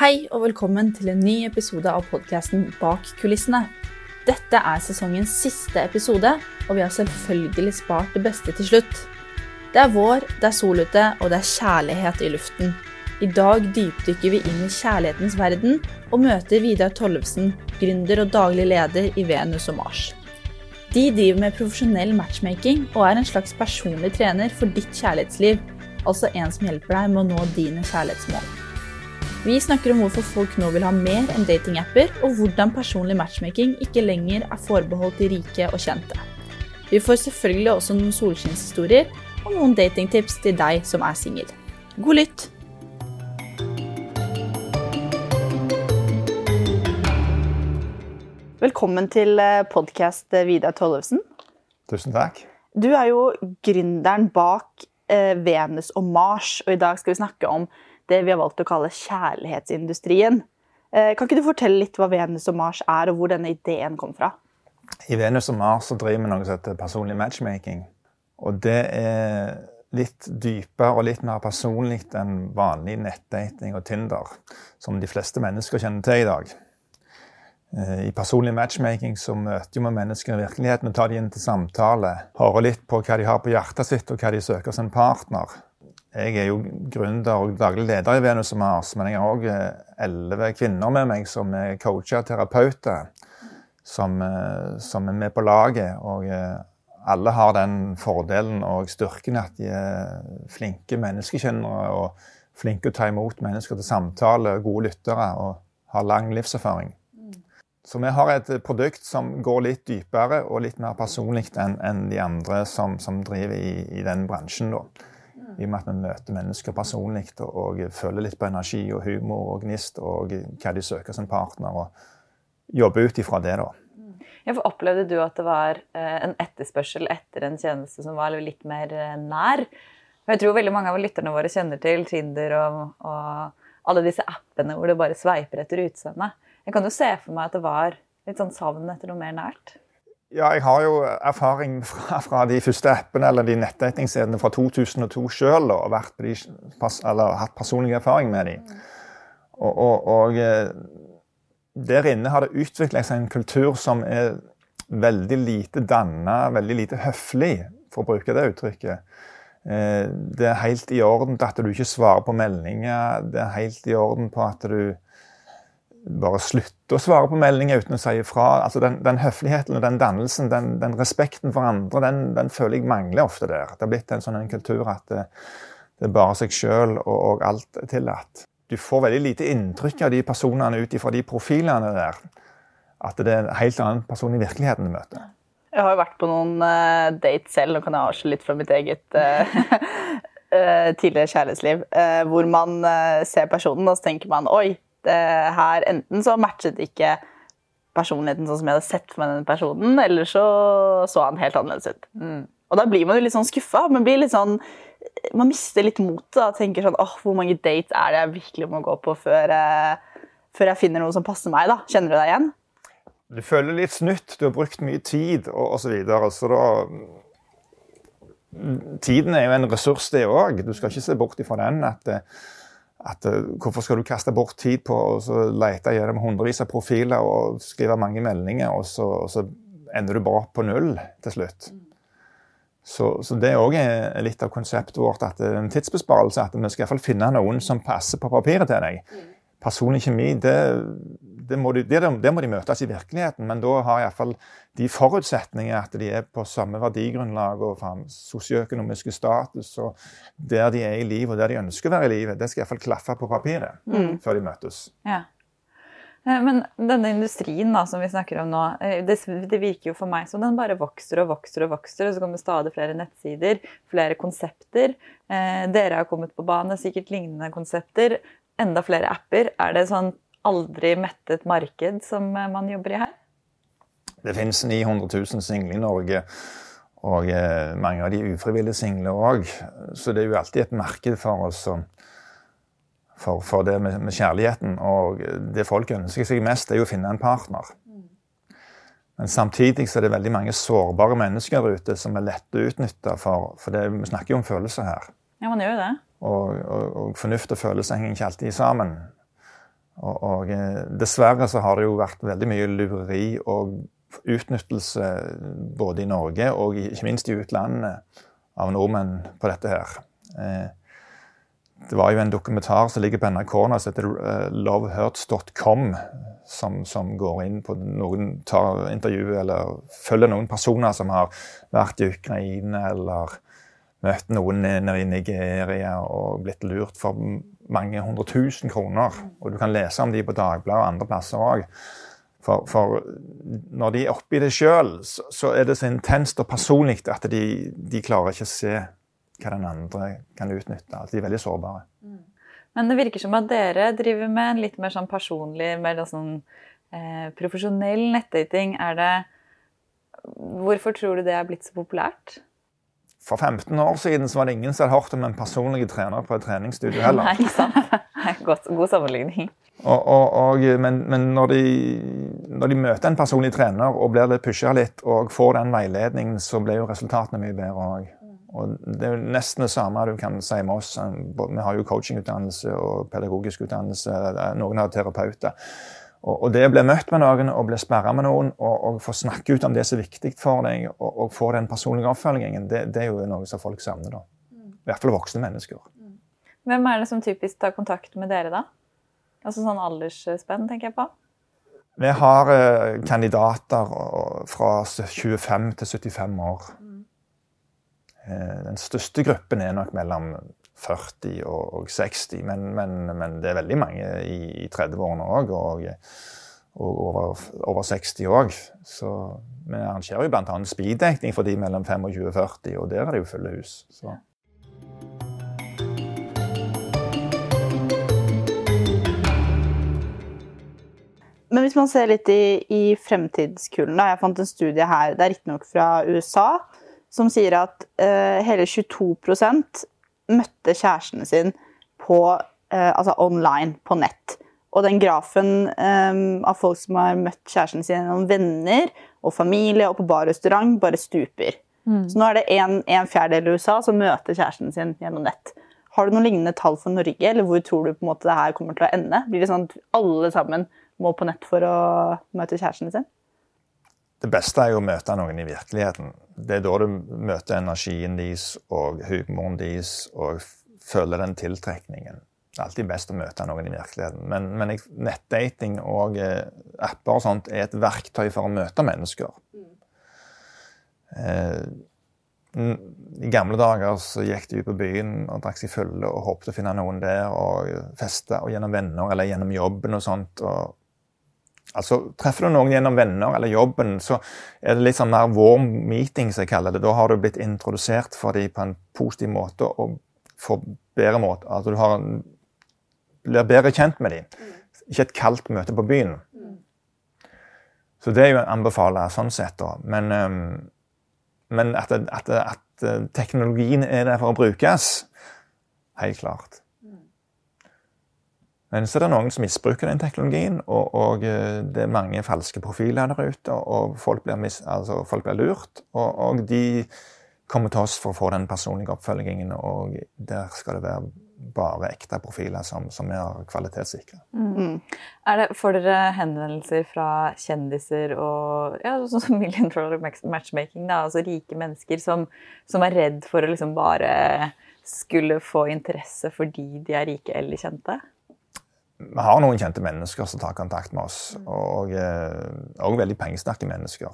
Hei og velkommen til en ny episode av podkasten Bak kulissene. Dette er sesongens siste episode, og vi har selvfølgelig spart det beste til slutt. Det er vår, det er sol ute, og det er kjærlighet i luften. I dag dypdykker vi inn i kjærlighetens verden og møter Vidar Tollefsen, gründer og daglig leder i Venus og Mars. De driver med profesjonell matchmaking og er en slags personlig trener for ditt kjærlighetsliv, altså en som hjelper deg med å nå dine kjærlighetsmål. Vi snakker om hvorfor folk nå vil ha mer enn datingapper, og hvordan personlig matchmaking ikke lenger er forbeholdt de rike og kjente. Vi får selvfølgelig også noen solskinnshistorier og noen datingtips til deg som er singel. God lytt! Velkommen til podkast, Vidar Tollefsen. Tusen takk. Du er jo gründeren bak eh, Venus og Mars, og i dag skal vi snakke om det vi har valgt å kalle kjærlighetsindustrien. Eh, kan ikke du fortelle litt hva Venus og Mars er, og hvor denne ideen kom fra? I Venus og Mars så driver vi noe som heter personlig matchmaking. Og det er litt dypere og litt mer personlig enn vanlig nettdating og Tinder, som de fleste mennesker kjenner til i dag. Eh, I personlig matchmaking så møter vi mennesker i virkeligheten og tar de inn til samtale. Hører litt på hva de har på hjertet sitt, og hva de søker som partner. Jeg er jo gründer og daglig leder i Venus og Mars, men jeg har òg eh, elleve kvinner med meg som er coacher og terapeuter, som, eh, som, er med på laget. Og eh, alle har den fordelen og styrken at de er flinke menneskekjennere og flinke å ta imot mennesker til samtale, gode lyttere og har lang livserfaring. Så vi har et produkt som går litt dypere og litt mer personlig enn de andre som, som driver i, i den bransjen. da i og med at vi møter mennesker personlig og, føler litt på energi og humor og gnist og hva de søker som partner, og jobber ut ifra det, da. Ja, for Opplevde du at det var eh, en etterspørsel etter en tjeneste som var litt mer eh, nær? Jeg tror veldig mange av lytterne våre kjenner til Tinder og, og alle disse appene hvor det bare sveiper etter utseendet. Jeg kan jo se for meg at det var litt sånn savn etter noe mer nært. Ja, jeg har jo erfaring fra, fra de første appene eller de nettdatingsidene fra 2002 sjøl og de, hatt personlig erfaring med dem. Og, og, og, eh, der inne har det utvikla seg en kultur som er veldig lite danna, veldig lite høflig, for å bruke det uttrykket. Eh, det er helt i orden at du ikke svarer på meldinger. Det er helt i orden på at du bare slutte å svare på meldinger uten å si ifra. Altså den, den, høfligheten og den dannelsen, den, den respekten for andre, den, den, føler jeg mangler ofte der. Det har blitt en sånn en kultur at det, det, er bare seg sjøl og, og, alt er tillatt. Du får veldig lite inntrykk av de personene ut ifra de profilene der. At det er en helt annen person i virkeligheten du møter. Jeg har jo vært på noen uh, dates selv, nå kan jeg avsløre litt fra mitt eget uh, tidligere kjærlighetsliv, hvor man ser personen og så tenker man oi, det her Enten så matchet ikke personligheten sånn som jeg hadde sett for meg denne personen, eller så så han helt annerledes ut. Mm. Og da blir man jo litt sånn skuffa. Man blir litt sånn man mister litt motet og tenker sånn åh, hvor mange dates er det jeg virkelig må gå på før, eh, før jeg finner noe som passer meg? da? Kjenner du deg igjen? Du føler litt snytt. Du har brukt mye tid og osv. Så, videre, så da Tiden er jo en ressurs, det òg. Du skal ikke se bort ifra den. at eh, at uh, Hvorfor skal du kaste bort tid på å lete gjennom hundrevis av profiler og skrive mange meldinger, og så, og så ender du bare på null til slutt? Så, så det er òg litt av konseptet vårt at det er en tidsbesparelse. At vi skal i hvert fall finne noen som passer på papiret til deg. Personlig kjemi, det, det, må de, det, det, må de, møtes i virkeligheten, men da har iallfall de forutsetninger at de er på samme verdigrunnlag og sosioøkonomiske status og der de er i livet og der de ønsker å være i livet, det skal iallfall klaffe på papiret mm. før de møtes. Ja. Eh, men denne industrien da, som vi snakker om nå, eh, det, det, virker jo for meg som den bare vokser og vokser og vokser. Og så kommer stadig flere nettsider, flere konsepter. Eh, dere har kommet på bane, sikkert lignende konsepter enda flere apper. Er det sånn aldri mettet marked som eh, man jobber i her? Det finnes 900 000 single i Norge, og eh, mange av de ufrivillige single òg. Så det er jo alltid et marked for oss for, for det med, med, kjærligheten. Og det folk ønsker seg mest, er jo å finne en partner. Men samtidig så er det veldig mange sårbare mennesker der ute som er lette å utnytte. For, for det, vi snakker jo om følelser her. Ja, man gjør jo det. Og, og, og fornuft og følelse henger ikke alltid sammen. Og, og eh, dessverre så har det jo vært veldig mye lureri og utnyttelse både i Norge og ikke minst i utlandet av nordmenn på dette her. Eh, det var jo en dokumentar som ligger på NRK nå som heter eh, lovehurts.com, som, som, går inn på noen tar intervju eller følger noen personer som har vært i Ukraina eller møtt noen nede i Nigeria og blitt lurt for mange hundre tusen kroner. Og du kan lese om de på Dagbladet og andre plasser òg. For, for, når de er oppi det sjøl, så, så, er det så intenst og personlig at de, de, klarer ikke å se hva den andre kan utnytte. At de er veldig sårbare. Mm. Men det virker som at dere driver med en litt mer sånn personlig, mer sånn eh, profesjonell nettdating. Er det Hvorfor tror du det er blitt så populært? For 15 år siden så var det ingen som hadde hørt om en personlig trener på et treningsstudio heller. Nei, sant. God, god sammenligning. Og, og, og, men, men når, de, når, de, møter en personlig trener og blir litt pusha litt og får den veiledningen, så blir jo resultatene mye bedre òg. Og det er jo nesten det samme du kan si med oss. Vi har jo coachingutdannelse og pedagogisk utdannelse. Noen har terapeuter. Og, og det å bli møtt med noen og bli sperra med noen og, og, få snakke ut om det som er viktig for deg, og, og få den personlige oppfølgingen, det, det, er jo noe som folk savner. da. I hvert fall voksne mennesker. Mm. Hvem er det som typisk tar kontakt med dere, da? Altså sånn aldersspenn, tenker jeg på. Vi har eh, kandidater fra 25 til 75 år. Mm. Eh, den største gruppen er nok mellom 40 og 60, men, men, men det er veldig mange i, i 30-årene òg. Og, og over, over 60 òg. Så vi arrangerer jo bl.a. speeddekning for de mellom 25 og 40, og der er det jo fulle hus. Så. Men hvis man ser litt i, i fremtidskulen da, Jeg fant en studie her, det er riktignok fra USA, som sier at uh, hele 22 møtte kjærestene sin på, eh, altså online, på nett. Og den grafen eh, av folk som har møtt kjæresten sin gjennom venner og familie og på bar og restaurant, bare stuper. Mm. Så nå er det en, en fjerdedel i USA som møter kjæresten sin gjennom nett. Har du noen lignende tall for Norge, eller hvor tror du på en måte det her kommer til å ende? Blir det sånn at alle sammen må på nett for å møte kjæresten sin? Det beste er jo å møte noen i virkeligheten. Det er da du møter energien deres og humoren deres og føler den tiltrekningen. Det er alltid best å møte noen i virkeligheten. Men, men nettdating og eh, apper og sånt er et verktøy for å møte mennesker. Eh, I gamle dager så gikk de ut på byen og drakk seg fulle og håpte å finne noen der og feste og gjennom venner eller gjennom jobben og sånt. og Altså, Treffer du noen gjennom venner eller jobben, så er det litt sånn mer warm meeting, som jeg kaller det. Da har du blitt introdusert for dem på en positiv måte og får bedre måte. Altså, du har blir bedre kjent med dem. Ikke et kaldt møte på byen. Så det er jo en anbefaler sånn sett, da. Men, men at, at, at, teknologien er der for å brukes, helt klart. Men så er det noen som misbruker den teknologien, og, og eh, det er mange falske profiler der ute. Og folk blir, mis, altså folk blir lurt. Og, og, de kommer til oss for å få den personlige oppfølgingen, og der skal det være bare ekte profiler som, som er kvalitetssikre. Mm. Er det, får dere henvendelser fra kjendiser og ja, sånn som Million Dollar Matchmaking, da, altså rike mennesker som, som er redd for å liksom bare skulle få interesse fordi de er rike eller kjente? Vi har noen kjente mennesker som tar kontakt med oss, og, òg veldig pengesterke mennesker.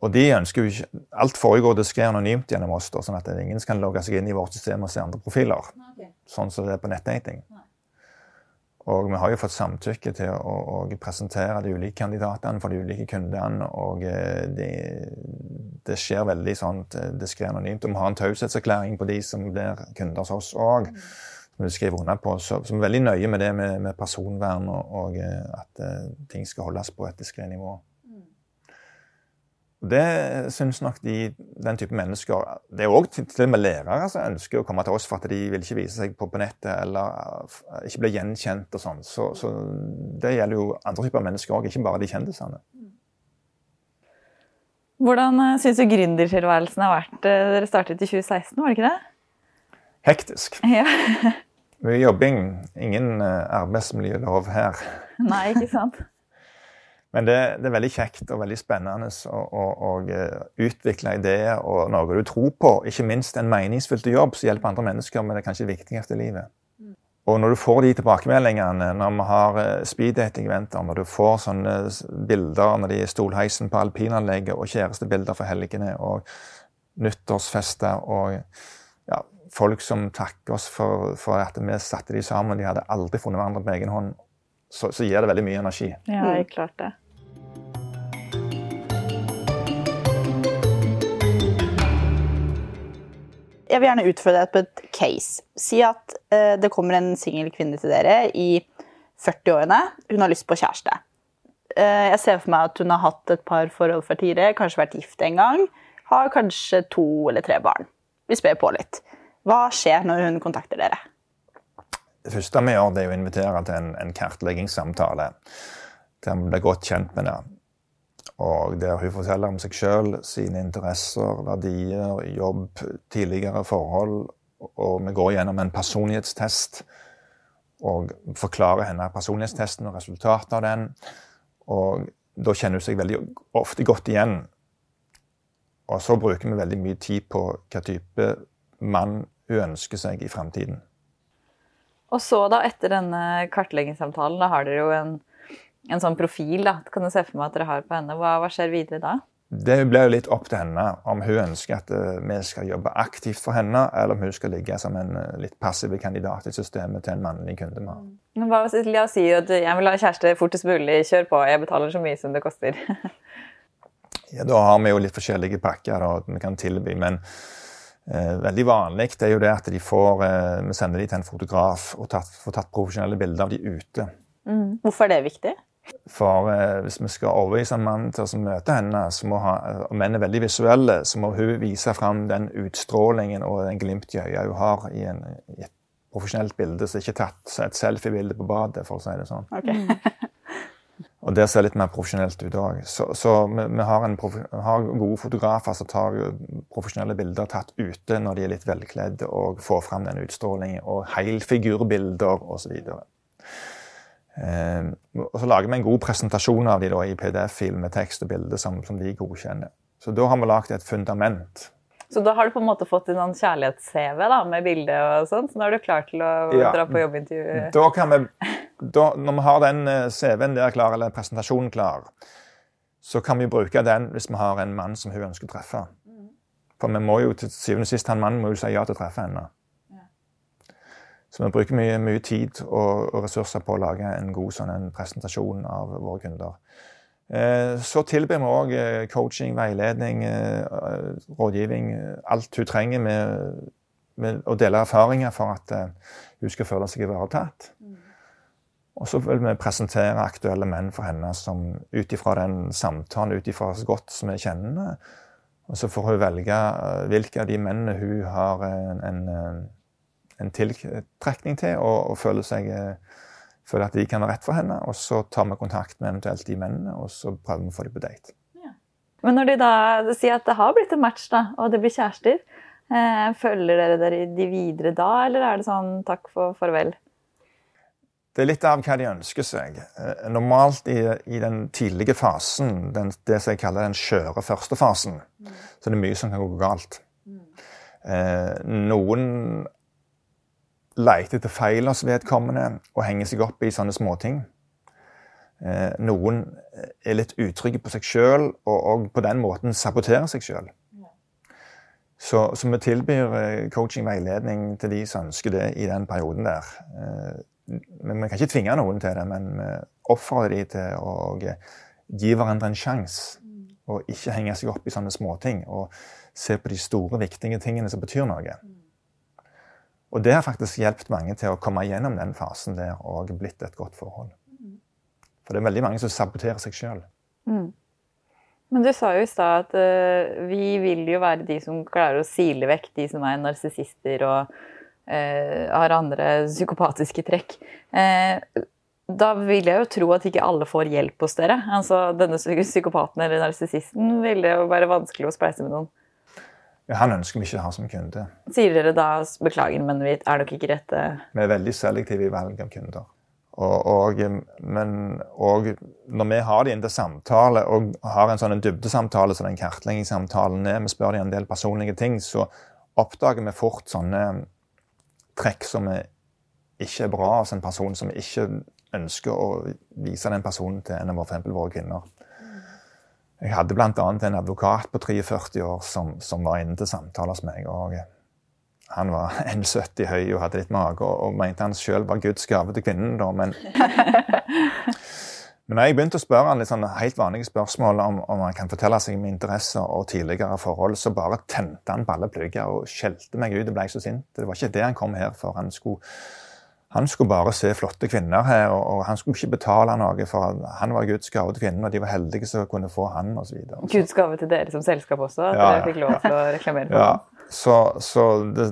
Og de ønsker jo ikke, Alt foregår diskré anonymt gjennom oss, da, sånn at ingen kan logge seg inn i vårt system og se andre profiler. Okay. Sånn som det er på nettdating. Og vi har jo fått samtykke til å, å presentere de ulike kandidatene for de ulike kundene. Og eh, det, det skjer veldig sånn eh, diskré anonymt. Og vi har en taushetserklæring på de som blir kunder hos oss òg. Mm som vi skriver under på, så, som er veldig nøye med det med, med personvern og, og, eh, at uh, ting skal holdes på et diskré nivå. Mm. Det syns nok de, den type mennesker Det er òg til, til og med lærere som ønsker å komme til oss for at de vil ikke vise seg på, på nettet eller uh, ikke bli gjenkjent og sånn. Så, så, det gjelder jo andre typer mennesker òg, ikke bare de kjendisene. Mm. Hvordan syns du gründertilværelsen har vært? Dere startet i 2016, var det ikke det? Hektisk. Ja. Mye jobbing. Ingen uh, arbeidsmiljølov her. Nei, ikke sant? Men det, det, er veldig kjekt og veldig spennende å, å, å utvikle ideer og noe du tror på. Ikke minst en meningsfylt jobb som hjelper andre mennesker med det kanskje viktigste i livet. Og når du får de tilbakemeldingene, når vi har eh, speeddating-eventer, når du får sånne bilder når de er stolheisen på alpinanlegget, og kjærestebilder for helgene, og nyttårsfester og ja, folk som takker oss for, for, at vi satte de sammen, de hadde aldri funnet hverandre på egen hånd, så, så gir det veldig mye energi. Ja, jeg klart det. Jeg vil gjerne utfordre deg på et case. Si at eh, det kommer en singel kvinne til dere i 40-årene. Hun har lyst på kjæreste. Eh, jeg ser for meg at hun har hatt et par forhold før tidligere, kanskje vært gift en gang. Har kanskje to eller tre barn. Vi spør på litt. Hva skjer når hun kontakter dere? Det første vi gjør, det er å invitere til en, en kartleggingssamtale. Der vi blir godt kjent med det. Og der hun forteller om seg sjøl, sine interesser, verdier, jobb, tidligere forhold. Og vi går gjennom en personlighetstest og forklarer henne personlighetstesten og resultatet av den. Og da kjenner hun seg veldig ofte godt igjen. Og så bruker vi veldig mye tid på hva type mann hun ønsker seg i fremtiden. Og så, da, etter denne kartleggingssamtalen, da har dere jo en en sånn profil da, kan du se for meg at dere har på henne. Hva, hva skjer videre da? Det blir jo litt opp til henne om hun ønsker at eh, vi skal jobbe aktivt for henne, eller om hun skal ligge som en eh, litt passiv kandidat i systemet til en mannlig kunde. vi har. Men hva La oss si at jeg vil ha kjæreste fortest mulig. Kjør på, jeg betaler så mye som det koster. ja, Da har vi jo litt forskjellige pakker da, vi kan tilby. men eh, veldig vanlig det er jo det at de får, eh, vi sender de til en fotograf og tatt, får tatt profesjonelle bilder av de ute. Mm. Hvorfor er det viktig? For eh, hvis vi skal overbevise en mann til å møte henne, så må ha, og menn er veldig visuelle, så må hun vise fram den utstrålingen og den glimt i øyet hun har i, en, i, et profesjonelt bilde, så ikke tatt et selfie-bilde på badet, for å si det sånn. Okay. Og det ser litt mer profesjonelt ut òg. Så, så vi, vi, har en, har gode fotografer som tar profesjonelle bilder tatt ute når de er litt velkledd, og får fram den utstrålingen, og helfigurbilder osv. Eh, og så lager vi en god presentasjon av de da, i PDF-fil med tekst og bilde som, som, de godkjenner. Så da har vi lagd et fundament. Så da har du på en måte fått en sånn kjærlighets-CV med bilde og sånn? Så nå er du klar til å ja, dra på jobbintervju? Da kan vi, da, når vi har den eh, CV-en der klar, eller presentasjonen klar, så kan vi bruke den hvis vi har en mann som hun ønsker å treffe. For vi må jo til syvende og sist, han mannen må jo si ja til å treffe henne. Så vi bruker mye, mye tid og, og, ressurser på å lage en god sånn, en presentasjon av våre kunder. Eh, så tilbyr vi òg eh, coaching, veiledning, eh, rådgivning. Alt hun trenger med, med å dele erfaringer for at hun skal føle seg ivaretatt. Mm. Og så vil vi presentere aktuelle menn for henne som ut ifra den samtalen, ut ifra så godt som vi kjenner Og så får hun velge hvilke av de mennene hun har en, en en tiltrekning til og, og føler, seg, føler at de kan være rett for henne. Og så tar vi kontakt med eventuelt de mennene, og så prøver vi å få dem på date. Ja. Men når de da sier at det har blitt en match, da, og det blir kjærester, eh, følger dere dere de videre da, eller er det sånn takk for farvel? Det er litt av hva de ønsker seg. Eh, normalt i, i den tidlige fasen, den, det som jeg kaller den skjøre første fasen, mm. så er det mye som kan gå galt. Mm. Eh, noen leter etter feil hos vedkommende og henger seg opp i sånne småting. Eh, noen er litt utrygge på seg sjøl og, og, på den måten saboterer seg sjøl. Så, så, vi tilbyr eh, coaching veiledning til de som ønsker det i den perioden der. Eh, men Vi kan ikke tvinge noen til det, men vi oppfordrer de til å gi hverandre en sjanse. Og ikke henge seg opp i sånne småting. Og se på de store, viktige tingene som betyr noe. Og det har faktisk hjulpet mange til å komme gjennom den fasen der og blitt et godt forhold. For det er veldig mange som saboterer seg sjøl. Mm. Men du sa jo i stad at uh, vi vil jo være de som klarer å sile vekk de som er narsissister og uh, har andre psykopatiske trekk. Uh, da vil jeg jo tro at ikke alle får hjelp hos dere. Altså Denne psykopaten eller narsissisten vil det jo være vanskelig å spleise med noen. Han ønsker vi ikke å ha som kunde. Sier dere da beklager, men vi er nok ikke rette Vi er veldig selektive i valg av kunder. Og, og, men, og når vi har de inn til samtale og har en sånn dybdesamtale som den kartleggingssamtalen er, vi spør de en del personlige ting, så oppdager vi fort sånne trekk som ikke er bra hos en person som vi ikke ønsker å vise den personen til en av for våre kvinner. Jeg hadde bl.a. en advokat på 43 år som, som var inne til samtaler hos meg. og Han var 1,70 høy og hadde litt mage og, og mente han sjøl var Guds gave til kvinnen. Da, men, men når jeg begynte å spørre han litt sånn helt vanlige spørsmål om, om han kan fortelle seg om interesser og tidligere forhold, så bare tente han balleplugger og skjelte meg ut og ble så sint. Det var ikke det han kom her for. Han skulle han skulle bare se flotte kvinner her, og, han skulle ikke betale noe, for han var Guds gave til kvinnen, og de var heldige som kunne få han, osv. Guds gave til dere som selskap også? At ja, dere fikk lov til å reklamere for ja. Så, så det,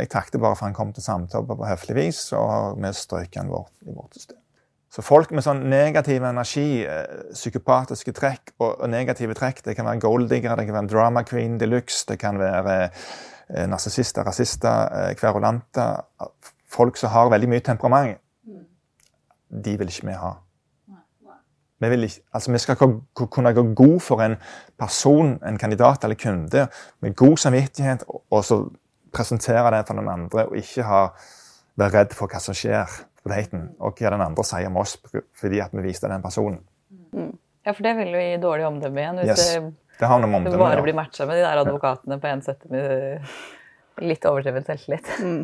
jeg takket bare for han kom til samtale på høflig vis, og vi strøk han vårt, i vårt system. Så folk med sånn negativ energi, eh, psykopatiske trekk og, og negative trekk Det kan være golddigger, det kan være drama queen de luxe, det kan være eh, narsissister, rasister, eh, kverulanter folk som har veldig mye temperament, de vil ikke vi ha. Vi, vil ikke, altså vi skal kunne gå god for en person, en kandidat eller kunde med god samvittighet, og så presentere det for den andre, og ikke ha, være redd for hva som skjer på daten, og hva den andre sier om oss fordi at vi viste den personen. Mm. Ja, for det vil jo gi dårlig omdømme igjen. Hvis yes. det, det omdømme, bare blir matcha med de der advokatene på 1,70 med litt overdrevet selvtillit. Mm.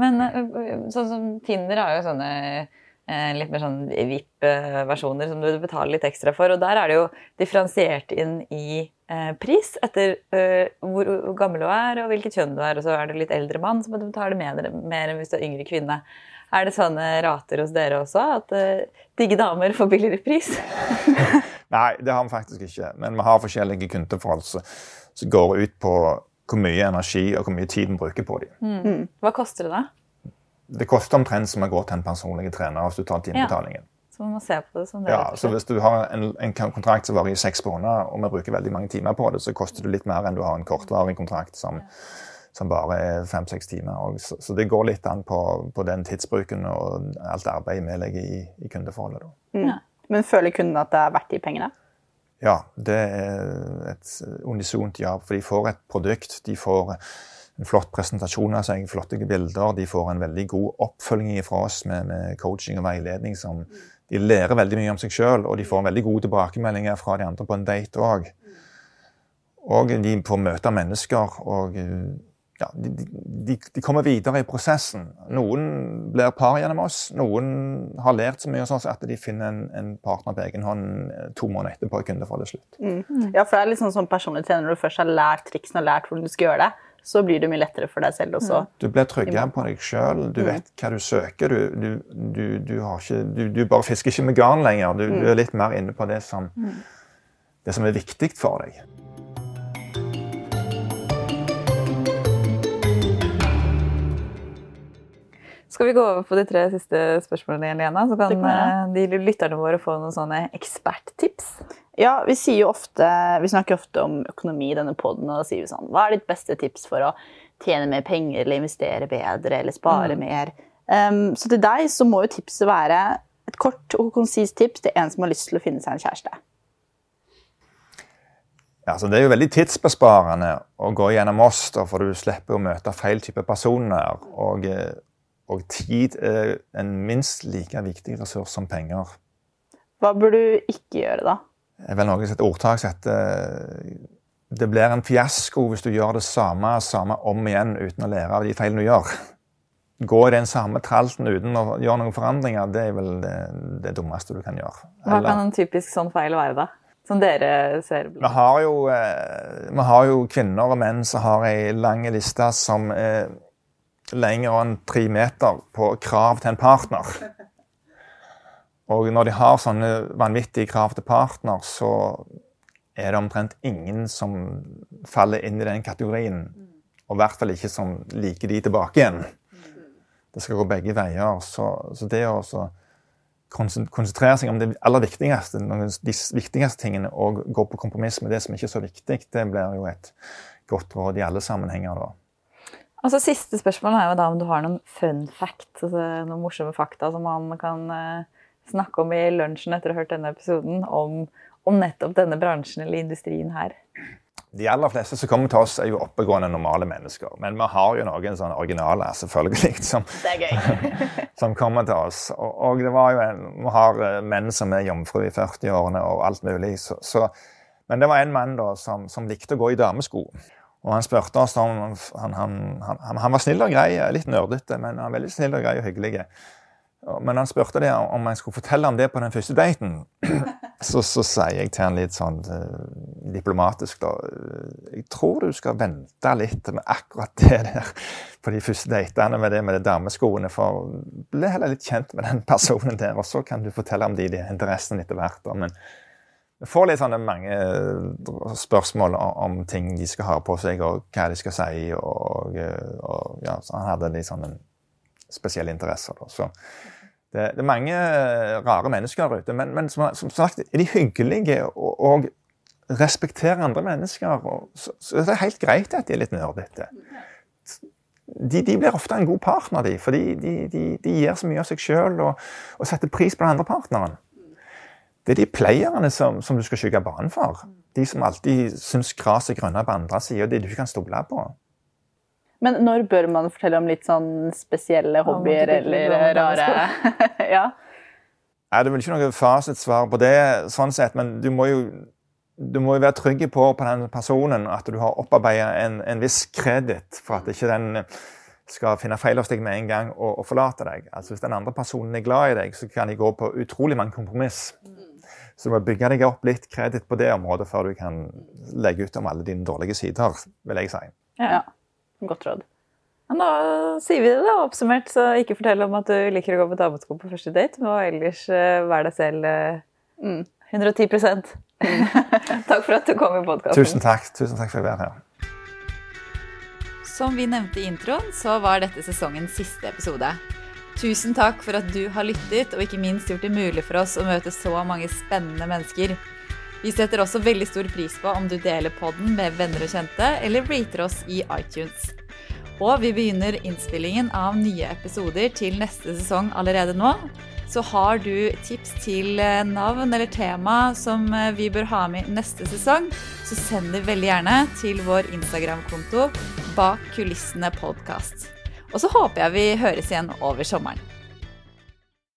Men eh, eh, sånn som Tinder har jo sånne eh, litt mer sånn VIP-versjoner som du betaler litt ekstra for. Og der er det jo differensiert inn i eh, pris etter hvor, gammel du er og hvilket kjønn du er. Og så er du litt eldre mann, så må du betale mer enn hvis du er yngre kvinne. Er det sånne rater hos dere også? At uh, digge damer får billigere pris? Nei, det har vi faktisk ikke. Men vi har forskjellige kundeforhold som går ut på hvor mye energi og hvor mye tid vi bruker på dem. Mm. mm. Hva koster det, da? Det koster omtrent som å gå til en personlig trener hvis du tar timebetalingen. Ja. Så man må se på det som det. Ja, så Hvis du har en, en kontrakt som varer i seks måneder, og vi bruker veldig mange timer på det, så koster det litt mer enn du har en kortvarig kontrakt som, som bare er fem-seks timer. Så, så, det går litt an på, på, den tidsbruken og alt arbeidet vi legger i, i kundeforholdet. Mm. Men føler kunden at det er verdt de pengene? Ja, det er et unisont ja. For de får et produkt. De får en flott presentasjon av seg, flotte bilder. De får en veldig god oppfølging fra oss med, med coaching og veiledning. som De lærer veldig mye om seg sjøl, og de får veldig gode tilbakemeldinger fra de andre på en date òg. Og de får møte mennesker. og ja, de, de, de, kommer videre i prosessen. Noen blir par gjennom oss. Noen har lært så mye sånn at de finner en, en, partner på egen hånd eh, to måneder etterpå. kunde for det slutt. Mm. Ja, for det er litt sånn som personlig trener. Når du først har lært triksene og lært hvordan du skal gjøre det, så blir det mye lettere for deg selv også. Du blir tryggere på deg sjøl. Du mm. vet hva du søker. Du, du, du, ikke, du, bare fisker ikke med garn lenger. Du, er litt mer inne på det som, mm. det som er viktig for deg. Skal vi gå over på de tre siste spørsmålene igjen, Lena? Så kan eh, de lytterne våre få noen sånne eksperttips. Ja, vi sier jo ofte, vi snakker ofte om økonomi i denne poden, og da sier vi sånn Hva er ditt beste tips for å tjene mer penger eller investere bedre eller spare mm. mer? Um, så til deg så må jo tipset være et kort og konsist tips til en som har lyst til å finne seg en kjæreste. Ja, så Det er jo veldig tidsbesparende å gå gjennom oss, da, for du slipper å møte feil type personer. og eh, og tid er en minst like viktig ressurs som penger. Hva bør du ikke gjøre, da? Er vel noe et ordtak som heter Det blir en fiasko hvis du gjør det samme samme om igjen uten å lære av de feilene du gjør. Gå i den samme tralten uten å gjøre noen forandringer, det er vel det, det dummeste du kan gjøre. Hva kan en typisk sånn feil være, da? Som dere ser? Vi har jo, eh, vi har jo kvinner og menn som har ei lang liste som eh, lenger enn tre meter på krav til en partner. Og når de har sånne vanvittige krav til partner, så er det omtrent ingen som faller inn i den kategorien. Og i hvert fall ikke som liker de tilbake igjen. Det skal gå begge veier. Så, så det å konsentrere seg om det aller viktigste, de viktigste tingene, og gå på kompromiss med det som ikke er så viktig, det blir jo et godt råd i alle sammenhenger. da. Altså, Siste spørsmål er jo da om du har noen fun fact, altså noen morsomme fakta som man kan uh, snakke om i lunsjen etter å ha hørt denne episoden, om, om nettopp denne bransjen eller industrien her. De aller fleste som kommer til oss, er jo oppegående, normale mennesker. Men vi har jo noen sånne originaler, selvfølgelig, som, som kommer til oss. Og, og, det var jo en, vi har eh, menn som er jomfru i 40-årene og alt mulig. Så, så, men det var en mann da som, som likte å gå i damesko. Og han spurte oss om han, han, han, han var snill og grei, litt nerdete, men han var veldig snill og grei og hyggelig. Men han spurte det om jeg skulle fortelle om det på den første daten. Så, så sier jeg til han litt sånn uh, diplomatisk, da Jeg tror du skal vente litt med akkurat det der på de første datene med det med de dameskoene. For bli heller litt kjent med den personen der, og så kan du fortelle om de, de interessene etter hvert. Men vi får litt sånne mange spørsmål om, ting de skal ha på seg, og hva de skal si. Og, og ja, han hadde litt sånne spesielle interesser. Så det, det, er mange eh, rare mennesker der ute, men, men som, som, sagt, er de hyggelige og, og respekterer andre mennesker, og, så, så det er helt greit at de er litt nerdete. De, de, blir ofte en god partner, de, for de, de, de gir så mye av seg sjøl og, og, setter pris på den andre partneren. Det er de playerne som, som du skal skygge banen for. De som alltid syns gresset er grønnere på andre sida, de du ikke kan stole på. Men når bør man fortelle om litt sånn spesielle hobbyer eller rare ja. Nei, Det er vel ikke noe fasitsvar på det, sånn sett, men du må jo, du må jo være trygg på, på den personen at du har opparbeida en, en, viss kreditt for at ikke den skal finne feil hos deg med en gang og, og, forlate deg. Altså Hvis den andre personen er glad i deg, så kan de gå på utrolig mange kompromiss. Så du må bygge deg opp litt kreditt på det området før du kan legge ut om alle dine dårlige sider, vil jeg si. Ja. Godt råd. Men da sier vi det, da, oppsummert. Så ikke fortell om at du liker å gå på damesko på første date, men ellers være vær deg selv uh, mm. 110% Takk for at du kom i podkasten. Tusen takk. Tusen takk for å være her. Som vi nevnte i introen, så var dette sesongens siste episode. Tusen takk for at du har lyttet, og ikke minst gjort det mulig for oss å møte så mange spennende mennesker. Vi setter også veldig stor pris på om du deler podden med venner og kjente, eller rater oss i iTunes. Og vi begynner innspillingen av nye episoder til neste sesong allerede nå. Så har du tips til eh, navn eller tema som eh, vi bør ha med neste sesong, så send det veldig gjerne til vår Instagram-konto Bak kulissene podkast. Og så håper jeg vi høres igjen over sommeren.